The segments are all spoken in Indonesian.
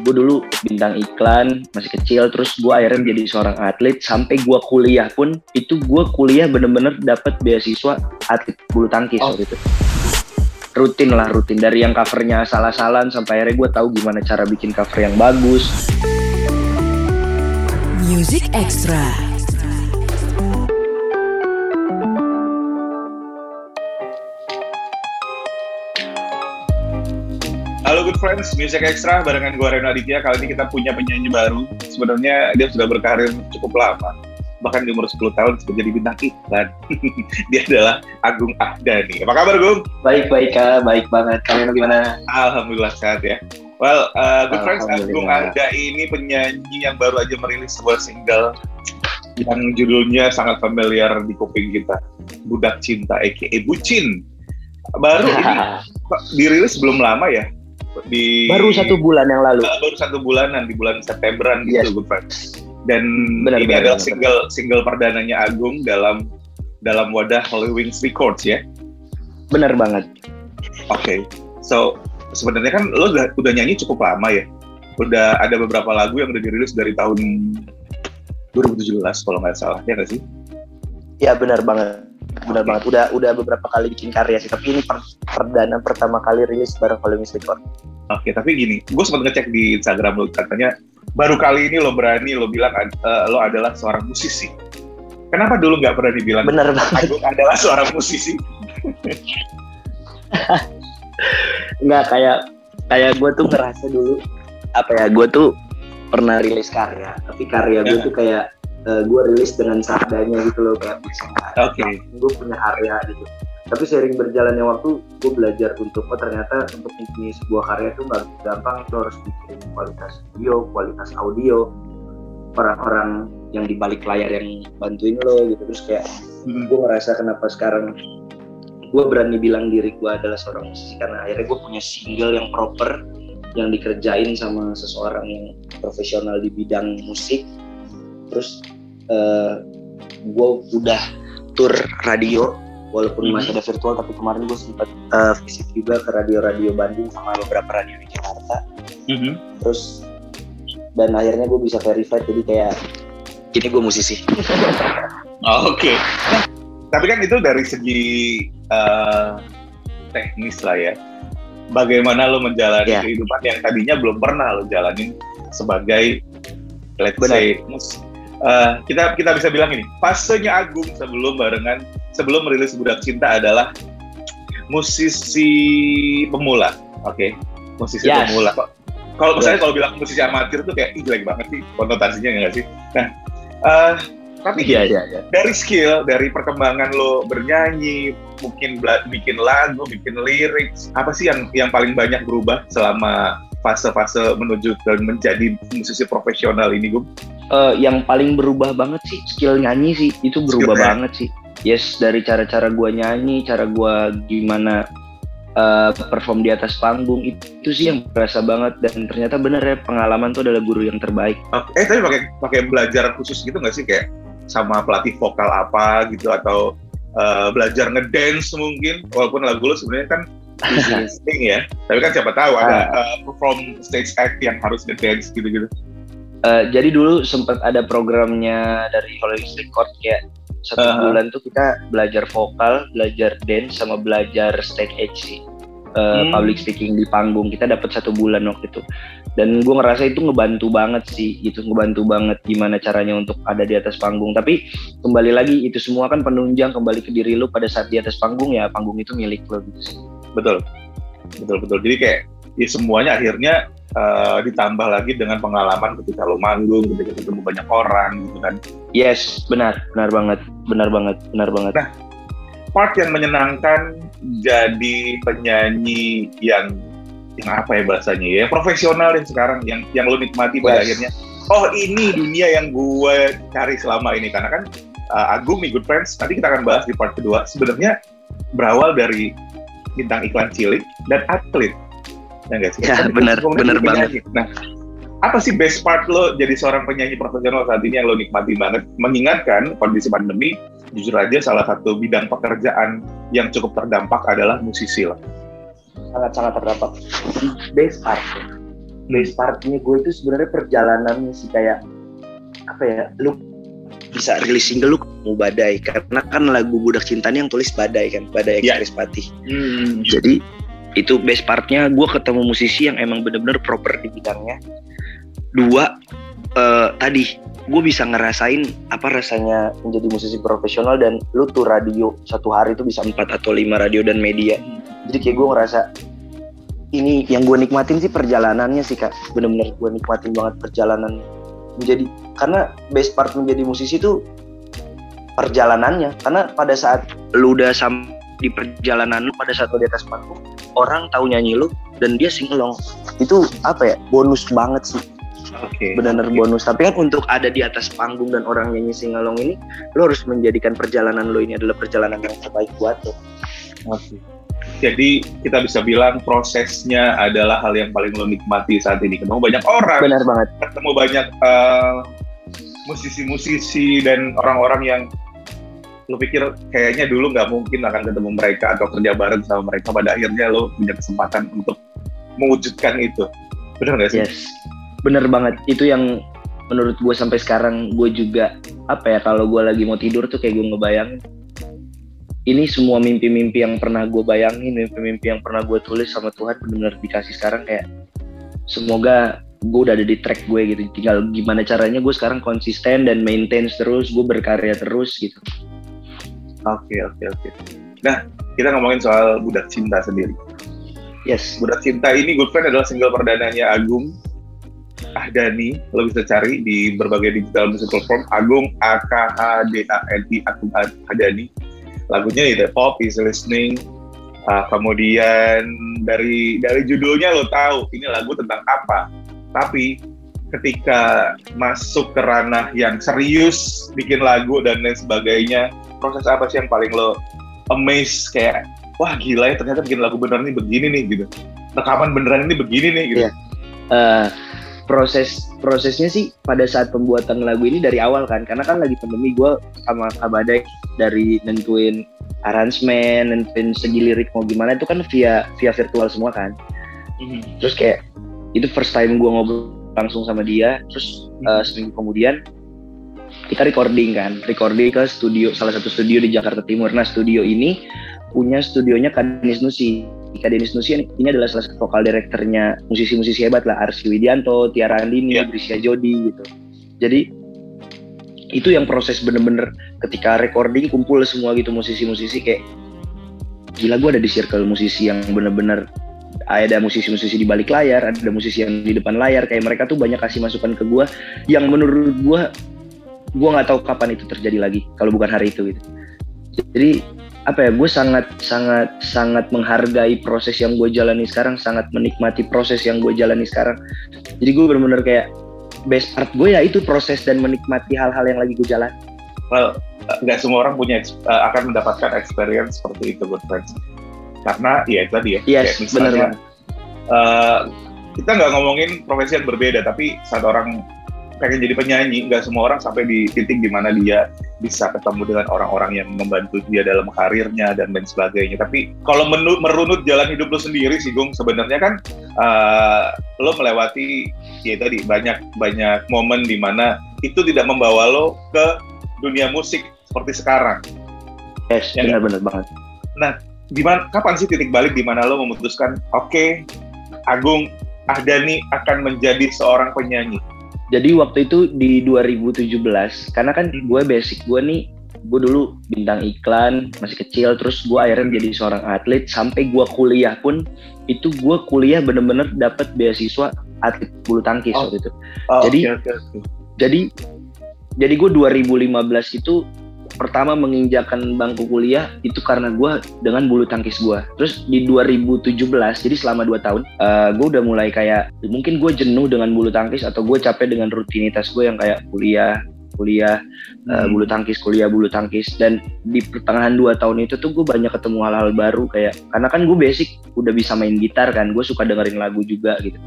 gue dulu bintang iklan masih kecil terus gue akhirnya menjadi seorang atlet. Sampai gue kuliah pun itu gue kuliah bener-bener dapat beasiswa atlet bulu tangkis oh. waktu itu. Rutin lah rutin. Dari yang covernya salah-salan sampai akhirnya gue tahu gimana cara bikin cover yang bagus. Music Extra friends, Music Extra barengan gue Reno Aditya. Kali ini kita punya penyanyi baru. Sebenarnya dia sudah berkarir cukup lama. Bahkan di umur 10 tahun sudah jadi bintang iklan. dia adalah Agung Ahdani. Apa kabar, Gung? Baik, baik, Kak. Baik banget. Kalian gimana? Alhamdulillah sehat ya. Well, uh, good friends, Agung Ahda ini penyanyi yang baru aja merilis sebuah single yang judulnya sangat familiar di kuping kita. Budak Cinta, a.k.a. Bucin. Baru ini dirilis belum lama ya, di baru satu bulan yang lalu. Uh, baru satu bulanan di bulan Septemberan gitu, yes. good friends. Dan benar, ini benar, adalah benar. single single perdananya Agung dalam dalam wadah Holy Wings Records ya. Benar banget. Oke, okay. so sebenarnya kan lo udah, udah nyanyi cukup lama ya. Udah ada beberapa lagu yang udah dirilis dari tahun 2017 kalau nggak salah, ya nggak sih? Ya benar banget benar banget. Udah udah beberapa kali bikin karya sih tapi ini per, perdana pertama kali rilis bareng Volume Record oke tapi gini gue sempat ngecek di Instagram lo katanya baru kali ini lo berani lo bilang uh, lo adalah seorang musisi. Kenapa dulu nggak pernah dibilang benar banget. aku adalah seorang musisi? Nggak kayak kayak gue tuh ngerasa dulu apa ya gue tuh pernah rilis karya tapi karya gue ya. tuh kayak uh, eh, gue rilis dengan seadanya gitu loh kayak misalnya okay. gue punya area gitu. Tapi sering berjalannya waktu gue belajar untuk oh ternyata untuk mempunyai sebuah karya itu nggak gampang. Itu harus bikin kualitas video kualitas audio. Orang-orang yang di balik layar yang bantuin lo gitu. Terus kayak hmm. gue ngerasa kenapa sekarang gue berani bilang diri gue adalah seorang musisi. Karena akhirnya gue punya single yang proper yang dikerjain sama seseorang yang profesional di bidang musik terus uh, eh, gue udah tour radio walaupun mm-hmm. masih ada virtual tapi kemarin gue sempat uh, visit juga ke radio-radio Bandung sama beberapa radio di Jakarta mm-hmm. terus dan akhirnya gue bisa verified jadi kayak kini gue musisi oh, oke okay. tapi kan itu dari segi uh, teknis lah ya bagaimana lo menjalani yeah. kehidupan yang tadinya belum pernah lo jalanin sebagai let's Benar. say uh, kita kita bisa bilang ini fasenya Agung sebelum barengan sebelum merilis Budak Cinta adalah musisi pemula, oke, okay? musisi yes. pemula. Kalau misalnya kalau bilang musisi amatir tuh kayak Ih, jelek banget sih konotasinya nggak sih? Nah, uh, tapi iya, iya, iya. dari skill, dari perkembangan lo bernyanyi, mungkin bikin lagu, bikin lirik, apa sih yang yang paling banyak berubah selama fase-fase menuju dan menjadi musisi profesional ini, Gue? Uh, yang paling berubah banget sih skill nyanyi sih, itu berubah Skillnya. banget sih. Yes, dari cara-cara gue nyanyi, cara gue gimana uh, perform di atas panggung itu sih yang berasa banget dan ternyata bener ya pengalaman tuh adalah guru yang terbaik. Eh tapi pakai pakai belajar khusus gitu nggak sih kayak sama pelatih vokal apa gitu atau uh, belajar ngedance mungkin walaupun lagu lo sebenarnya kan listening ya. Tapi kan siapa tahu ada uh, perform stage act yang harus dance gitu-gitu. Uh, jadi dulu sempat ada programnya dari Hollywood Record kayak satu uh -huh. bulan tuh kita belajar vokal, belajar dance, sama belajar stage act sih. Uh, hmm. Public speaking di panggung kita dapat satu bulan waktu itu dan gue ngerasa itu ngebantu banget sih itu ngebantu banget gimana caranya untuk ada di atas panggung tapi kembali lagi itu semua kan penunjang kembali ke diri lu pada saat di atas panggung ya panggung itu milik lo gitu sih betul. Betul betul. Jadi kayak ya semuanya akhirnya uh, ditambah lagi dengan pengalaman ketika lo manggung ketika ketemu banyak orang gitu kan. Yes benar. Benar banget. Benar banget. Benar banget. Nah part yang menyenangkan jadi penyanyi yang yang apa ya bahasanya ya? Profesional yang sekarang yang yang lo nikmati yes. pada akhirnya. Oh ini dunia yang gue cari selama ini. Karena kan uh, Agung nih good friends nanti kita akan bahas di part kedua. Sebenarnya berawal dari bintang iklan cilik dan atlet. Ya nggak sih? Ya benar benar banget. nah apa sih best part lo jadi seorang penyanyi profesional saat ini yang lo nikmati banget? Mengingatkan kondisi pandemi jujur aja salah satu bidang pekerjaan yang cukup terdampak adalah musisi lah sangat sangat terdampak. Best part. Base partnya gue itu sebenarnya perjalanannya sih kayak apa ya lu bisa rilis single lu mau badai. Karena kan lagu budak cinta yang tulis badai kan badai Ya. Express Patih. Hmm. jadi itu best partnya gue ketemu musisi yang emang bener-bener proper di bidangnya. Dua eh, tadi gue bisa ngerasain apa rasanya menjadi musisi profesional dan lu tuh radio satu hari itu bisa empat atau lima radio dan media. Jadi kayak gue ngerasa ini yang gue nikmatin sih perjalanannya sih kak. Bener-bener gue nikmatin banget perjalanan menjadi karena best part menjadi musisi itu perjalanannya. Karena pada saat lu udah sam di perjalanan lu pada saat lu di atas panggung orang tahu nyanyi lu dan dia singelong itu apa ya? Bonus banget sih. Oke. benar-benar bonus. Tapi kan untuk ada di atas panggung dan orang nyanyi singalong ini lo harus menjadikan perjalanan lo ini adalah perjalanan yang terbaik buat lo Oke. Jadi kita bisa bilang prosesnya adalah hal yang paling lo nikmati saat ini. Ketemu banyak orang, benar banget ketemu banyak eh, musisi-musisi dan orang-orang yang lo pikir kayaknya dulu nggak mungkin akan ketemu mereka atau kerja bareng sama mereka. Pada akhirnya lo punya kesempatan untuk mewujudkan itu. Benar nggak sih? yes bener banget itu yang menurut gue sampai sekarang gue juga apa ya kalau gue lagi mau tidur tuh kayak gue ngebayang ini semua mimpi-mimpi yang pernah gue bayangin mimpi-mimpi yang pernah gue tulis sama Tuhan benar-benar dikasih sekarang kayak semoga gue udah ada di track gue gitu tinggal gimana caranya gue sekarang konsisten dan maintain terus gue berkarya terus gitu Oke, oke, oke. Nah, kita ngomongin soal Budak Cinta sendiri. yes Budak Cinta ini Good Friend adalah single perdananya Agung Ahdani. Lo bisa cari di berbagai digital music platform. Agung A K H D A N I Agung Ahdani. Lagunya itu pop, easy listening. Uh, kemudian dari dari judulnya lo tahu ini lagu tentang apa. Tapi ketika masuk ke ranah yang serius, bikin lagu dan lain sebagainya, proses apa sih yang paling lo amaze kayak wah gila ya ternyata bikin lagu beneran ini begini nih gitu rekaman beneran ini begini nih gitu Iya. Eh, proses prosesnya sih pada saat pembuatan lagu ini dari awal kan. Karena kan lagi pandemi gue sama Kabadek dari nentuin arrangement nentuin segi lirik mau gimana itu kan via via virtual semua kan. Terus kayak itu first time gue ngobrol langsung sama dia terus eh, seminggu kemudian kita recording kan. Recording ke studio salah satu studio di Jakarta Timur. Nah studio ini punya studionya Kadenis Nusi Ika Denis Nusi ini, adalah salah satu vokal direkturnya musisi-musisi hebat lah Arsy Widianto, Tiara Andini, Iya. Brisia Jodi gitu. Jadi itu yang proses bener-bener ketika recording kumpul semua gitu musisi-musisi kayak gila gue ada di circle musisi yang bener-bener ada musisi-musisi di balik layar, ada musisi yang di depan layar kayak mereka tuh banyak kasih masukan ke gue yang menurut gue gue nggak tahu kapan itu terjadi lagi kalau bukan hari itu gitu. Jadi apa ya gue sangat sangat sangat menghargai proses yang gue jalani sekarang sangat menikmati proses yang gue jalani sekarang. Jadi gue bener-bener kayak best part gue ya itu proses dan menikmati hal-hal yang lagi gue jalan. Well uh, nggak semua orang punya uh, akan mendapatkan experience seperti itu good friends. Karena ya itu tadi ya Yes, kayak misalnya, banget. uh, kita nggak ngomongin profesi yang berbeda tapi saat orang pengen jadi penyanyi. Nggak semua orang sampai di titik di mana dia bisa ketemu dengan orang-orang yang membantu dia dalam karirnya dan lain sebagainya. Tapi kalau menu- merunut jalan hidup lo sendiri sih Gung sebenarnya kan uh, lo melewati ya tadi banyak banyak momen di mana itu tidak membawa lo ke dunia musik seperti sekarang. Yes Ya, benar-benar banget. Gimana kapan sih titik balik di mana lo memutuskan oke Agung Ahdani akan menjadi seorang penyanyi jadi waktu itu di 2017 karena kan Hmm. gue basic gue nih gue dulu bintang iklan masih kecil terus gue akhirnya menjadi seorang atlet sampai gue kuliah pun itu gue kuliah bener-bener dapat beasiswa atlet bulu tangkis Oh. waktu itu Oh, Jadi- oke, oke. jadi jadi gue 2015 itu pertama menginjakan bangku kuliah itu karena gue dengan bulu tangkis gue terus di 2017 jadi selama 2 tahun gue udah mulai kayak mungkin gue jenuh dengan bulu tangkis atau gue capek dengan rutinitas gue yang kayak kuliah kuliah eh, Hmm. bulu tangkis kuliah bulu tangkis. Dan di pertengahan dua tahun itu tuh gue banyak ketemu hal-hal baru kayak karena kan gue basic udah bisa main gitar kan gue suka dengerin lagu juga gitu.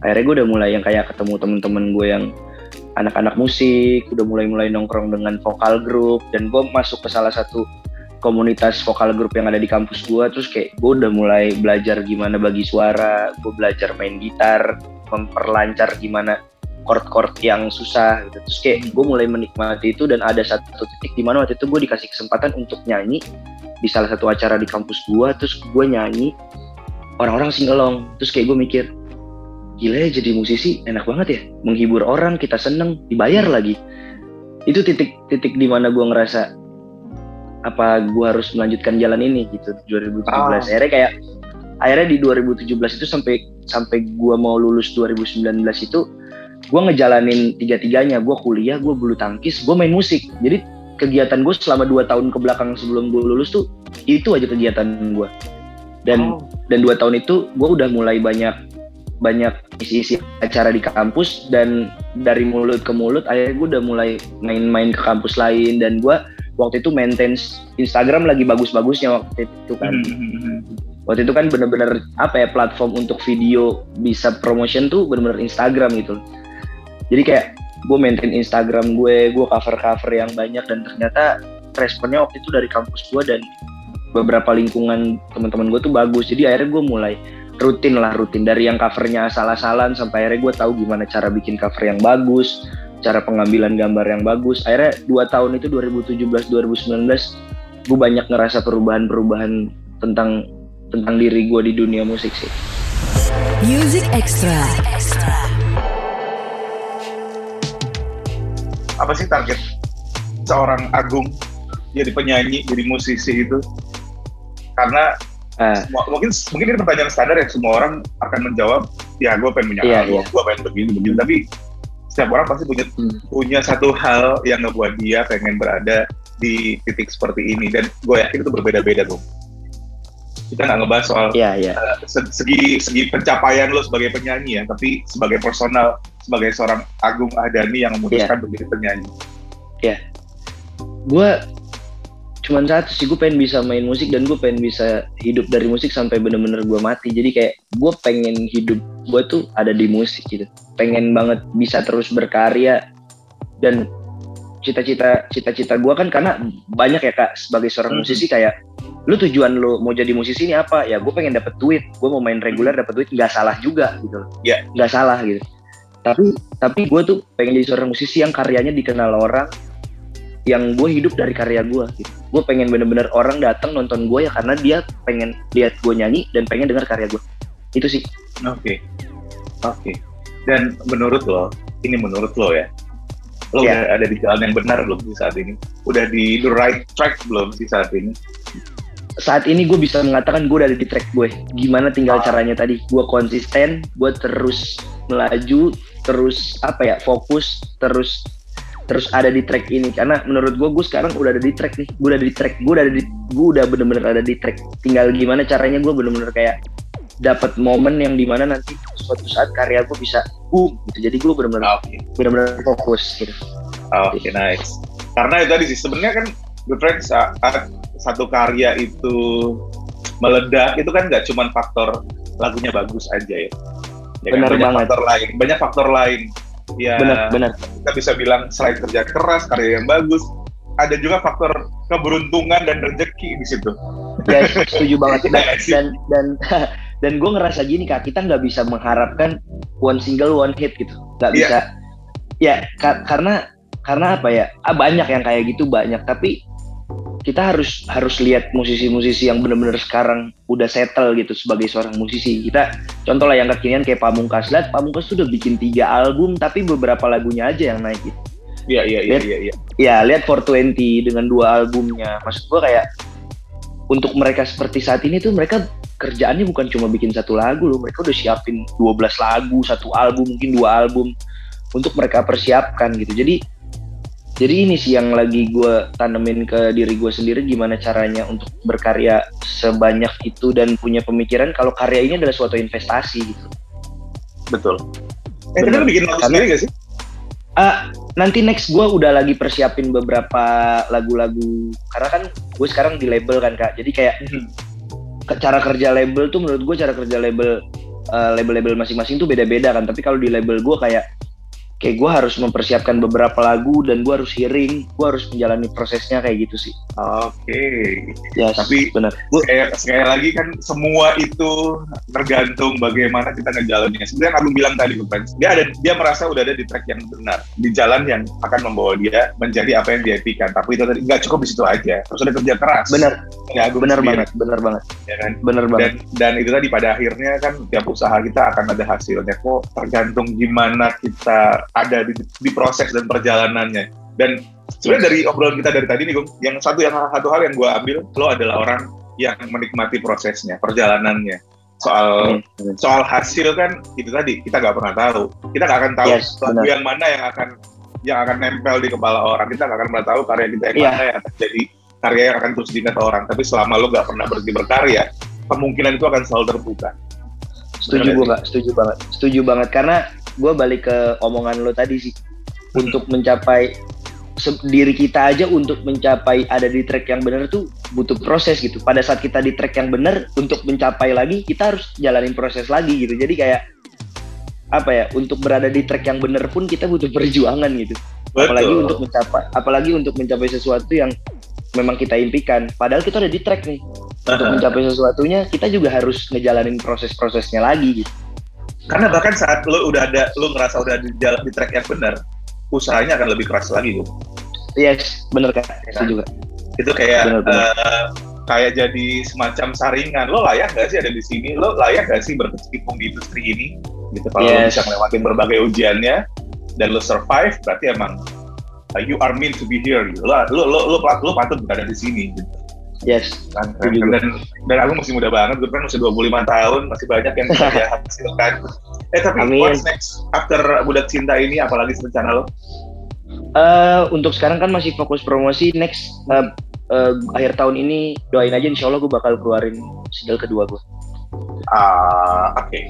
Akhirnya gue udah mulai yang kayak ketemu temen-temen gue yang anak-anak musik udah mulai-mulai nongkrong dengan vokal grup dan gue masuk ke salah satu komunitas vokal grup yang ada di kampus gue terus kayak gue udah mulai belajar gimana bagi suara gue belajar main gitar memperlancar gimana chord-chord yang susah gitu. Terus kayak gue mulai menikmati itu dan ada satu titik di mana waktu itu gue dikasih kesempatan untuk nyanyi di salah satu acara di kampus gue. Terus gue nyanyi, orang-orang singelong. Terus kayak gue mikir, gila ya jadi musisi enak banget ya. Menghibur orang, kita seneng, dibayar lagi. Itu titik-titik di mana gue ngerasa apa gue harus melanjutkan jalan ini gitu 2017 oh. Ah. akhirnya kayak akhirnya di 2017 itu sampai sampai gue mau lulus 2019 itu gue ngejalanin tiga-tiganya gue kuliah gue bulu tangkis gue main musik jadi kegiatan gue selama dua tahun ke belakang sebelum gue lulus tuh itu aja kegiatan gue dan oh. dan dua tahun itu gue udah mulai banyak banyak isi-isi acara di kampus dan dari mulut ke mulut akhirnya gue udah mulai main-main ke kampus lain dan gue waktu itu maintain Instagram lagi bagus-bagusnya waktu itu kan. Mm -hmm. waktu itu kan bener-bener apa ya platform untuk video bisa promotion tuh bener-bener Instagram gitu. Jadi kayak gue maintain Instagram gue gue cover cover yang banyak dan ternyata responnya waktu itu dari kampus gue dan beberapa lingkungan teman-teman gue tuh bagus. Jadi akhirnya gue mulai rutin lah rutin dari yang covernya asal-asalan sampai akhirnya gue tahu gimana cara bikin cover yang bagus cara pengambilan gambar yang bagus akhirnya dua tahun itu 2017 2019 gue banyak ngerasa perubahan-perubahan tentang tentang diri gue di dunia musik sih Music Extra. apa sih target seorang Agung jadi penyanyi, jadi musisi itu? Karena uh, semua, mungkin mungkin ini pertanyaan standar ya semua orang akan menjawab, ya gue pengen punya iya, album, iya. gue pengen begini begini. Tapi setiap orang pasti punya hmm. punya satu hal yang ngebuat dia pengen berada di titik seperti ini dan gue yakin itu berbeda-beda tuh kita nggak ngebahas soal yeah, yeah. Uh, segi segi pencapaian lo sebagai penyanyi ya, tapi sebagai personal sebagai seorang Agung Ahdani yang memutuskan yeah. menjadi penyanyi. Ya, yeah. gue cuman satu sih gue pengen bisa main musik dan gue pengen bisa hidup dari musik sampai bener-bener gue mati. Jadi kayak gue pengen hidup gue tuh ada di musik gitu. Pengen banget bisa terus berkarya dan cita-cita cita-cita gue kan karena banyak ya kak sebagai seorang hmm. musisi kayak lu tujuan lu mau jadi musisi ini apa ya gue pengen dapet duit gue mau main reguler dapet duit nggak salah juga gitu ya yeah. nggak salah gitu tapi tapi gue tuh pengen jadi seorang musisi yang karyanya dikenal orang yang gue hidup dari karya gue gitu gue pengen bener-bener orang datang nonton gue ya karena dia pengen lihat gue nyanyi dan pengen dengar karya gue itu sih oke okay. oke okay. dan menurut lo ini menurut lo ya lo yeah. udah ada di jalan yang benar belum sih saat ini udah di the right track belum sih saat ini saat ini gue bisa mengatakan gue udah di track gue gimana tinggal ah. caranya tadi gue konsisten gue terus melaju terus apa ya fokus terus terus ada di track ini karena menurut gue gue sekarang udah ada di track nih gue udah di track gue udah ada di gue udah bener-bener ada di track tinggal gimana caranya gue bener-bener kayak dapat momen yang di mana nanti suatu saat karya gue bisa boom gitu jadi gue bener-bener okay. bener-bener fokus gitu oke okay, nice karena itu tadi sih sebenarnya kan The Track saat satu karya itu meledak itu kan nggak cuma faktor lagunya bagus aja ya. ya kan? benar banyak banget. faktor lain, banyak faktor lain. Ya, benar, benar. Kita bisa bilang selain kerja keras, karya yang bagus, ada juga faktor keberuntungan dan rezeki di situ. Ya, setuju banget. Dan dan dan, dan gue ngerasa gini kak, kita nggak bisa mengharapkan one single one hit gitu, nggak iya. bisa. Yeah. Ya, ka karena karena apa ya? Ah, banyak yang kayak gitu banyak, tapi kita harus harus lihat musisi-musisi yang benar-benar sekarang udah settle gitu sebagai seorang musisi. Kita contoh lah yang kekinian kayak Pamungkas. Lihat Pamungkas tuh udah bikin tiga album tapi beberapa lagunya aja yang naik gitu. Iya iya iya iya. Iya, ya, lihat 420 dengan dua albumnya. Maksud gua kayak untuk mereka seperti saat ini tuh mereka kerjaannya bukan cuma bikin satu lagu loh. Mereka udah siapin 12 lagu, satu album, mungkin dua album untuk mereka persiapkan gitu. Jadi jadi ini sih yang lagi gue tanemin ke diri gue sendiri gimana caranya untuk berkarya sebanyak itu dan punya pemikiran kalau karya ini adalah suatu investasi gitu. Betul. Eh kita bikin lagu sendiri gak sih? Uh, nanti next gue udah lagi persiapin beberapa lagu-lagu karena kan gue sekarang di label kan kak. Jadi kayak hmm. cara kerja label tuh menurut gue cara kerja label uh, label-label masing-masing tuh beda-beda kan. Tapi kalau di label gue kayak kayak gue harus mempersiapkan beberapa lagu dan gue harus hearing gue harus menjalani prosesnya kayak gitu sih. Oke. Okay. yes, tapi benar. sekali, sekali lagi kan semua itu tergantung bagaimana kita ngejalaninnya. Sebenarnya Agung bilang tadi friends dia ada dia merasa udah ada di track yang benar di jalan yang akan membawa dia menjadi apa yang dia impikan. Tapi itu tadi nggak cukup di situ aja harus ada kerja keras. Benar. Ya Agung benar banget benar banget. Ya kan? Benar banget. dan, dan itu tadi pada akhirnya kan tiap usaha kita akan ada hasilnya. Kok tergantung gimana kita ada di, di proses dan perjalanannya. Dan sebenarnya dari obrolan kita dari tadi nih, Gung, yang satu yang satu hal yang gue ambil, lo adalah orang yang menikmati prosesnya, perjalanannya. Soal hmm. soal hasil kan itu tadi kita nggak pernah tahu. Kita nggak akan tahu yes, lagu yang mana yang akan yang akan nempel di kepala orang. Kita nggak akan pernah tahu karya kita yang yeah. mana yang akan jadi karya yang akan terus diingat orang. Tapi selama lo nggak pernah berhenti berkarya, kemungkinan itu akan selalu terbuka. Setuju gue? Setuju banget. Setuju banget karena gue balik ke omongan lo tadi sih hmm. untuk mencapai diri kita aja untuk mencapai ada di track yang benar tuh butuh proses gitu. Pada saat kita di track yang benar untuk mencapai lagi kita harus jalanin proses lagi gitu. Jadi kayak apa ya untuk berada di track yang benar pun kita butuh perjuangan gitu. Betul. Apalagi untuk mencapai apalagi untuk mencapai sesuatu yang memang kita impikan. Padahal kita udah di track nih. Untuk mencapai sesuatunya kita juga harus ngejalanin proses-prosesnya lagi gitu karena bahkan saat lo udah ada lo ngerasa udah di jalan di track yang benar usahanya akan lebih keras lagi tuh yes bener kan? Itu juga itu kayak bener, bener. Uh, kayak jadi semacam saringan. Lo layak gak sih ada di sini? Lo layak gak sih berkecimpung di industri ini? Gitu kalau yes. lo bisa melewati berbagai ujiannya dan lo survive berarti emang uh, you are meant to be here. Gitu. lo lo lo lo, lo patut berada di sini gitu Yes. Kan, kan, dan, dan aku masih muda banget, gue kan masih 25 tahun, masih banyak yang bisa dia hasilkan. Eh tapi Amin. what's next after Budak Cinta ini, apalagi rencana lo? Uh, untuk sekarang kan masih fokus promosi, next uh, uh, akhir tahun ini doain aja insya Allah gue bakal keluarin single kedua gue. Ah, uh, oke. Okay.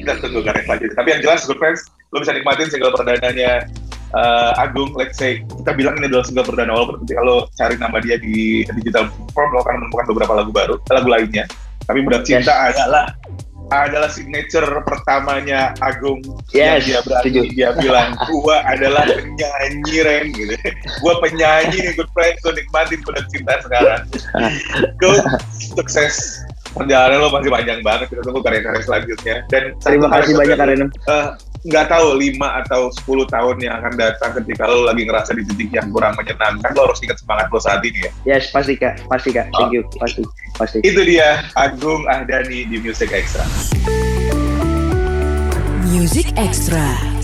Kita tunggu karya selanjutnya. Tapi yang jelas, good friends, lo bisa nikmatin single perdananya uh, Agung, let's say kita bilang ini adalah single perdana walaupun ketika lo cari nama dia di digital platform lo akan menemukan beberapa lagu baru, lagu lainnya. Tapi Budak Cinta yes. adalah adalah signature pertamanya Agung yes, yang dia berani dia bilang gua adalah penyanyi Ren gitu. gua penyanyi nih good friend, gua nikmatin Budak Cinta sekarang. Go sukses perjalanan lo masih panjang banget kita tunggu karya-karya selanjutnya dan terima kasih banyak Karen uh, nggak tahu lima atau 10 tahun yang akan datang ketika lo lagi ngerasa di titik yang kurang menyenangkan lo harus ingat semangat lo saat ini ya. Yes pasti kak. Pasti kak. Thank you. Pasti. Pasti. Itu dia Agung Ahdani di Music Extra. Music Extra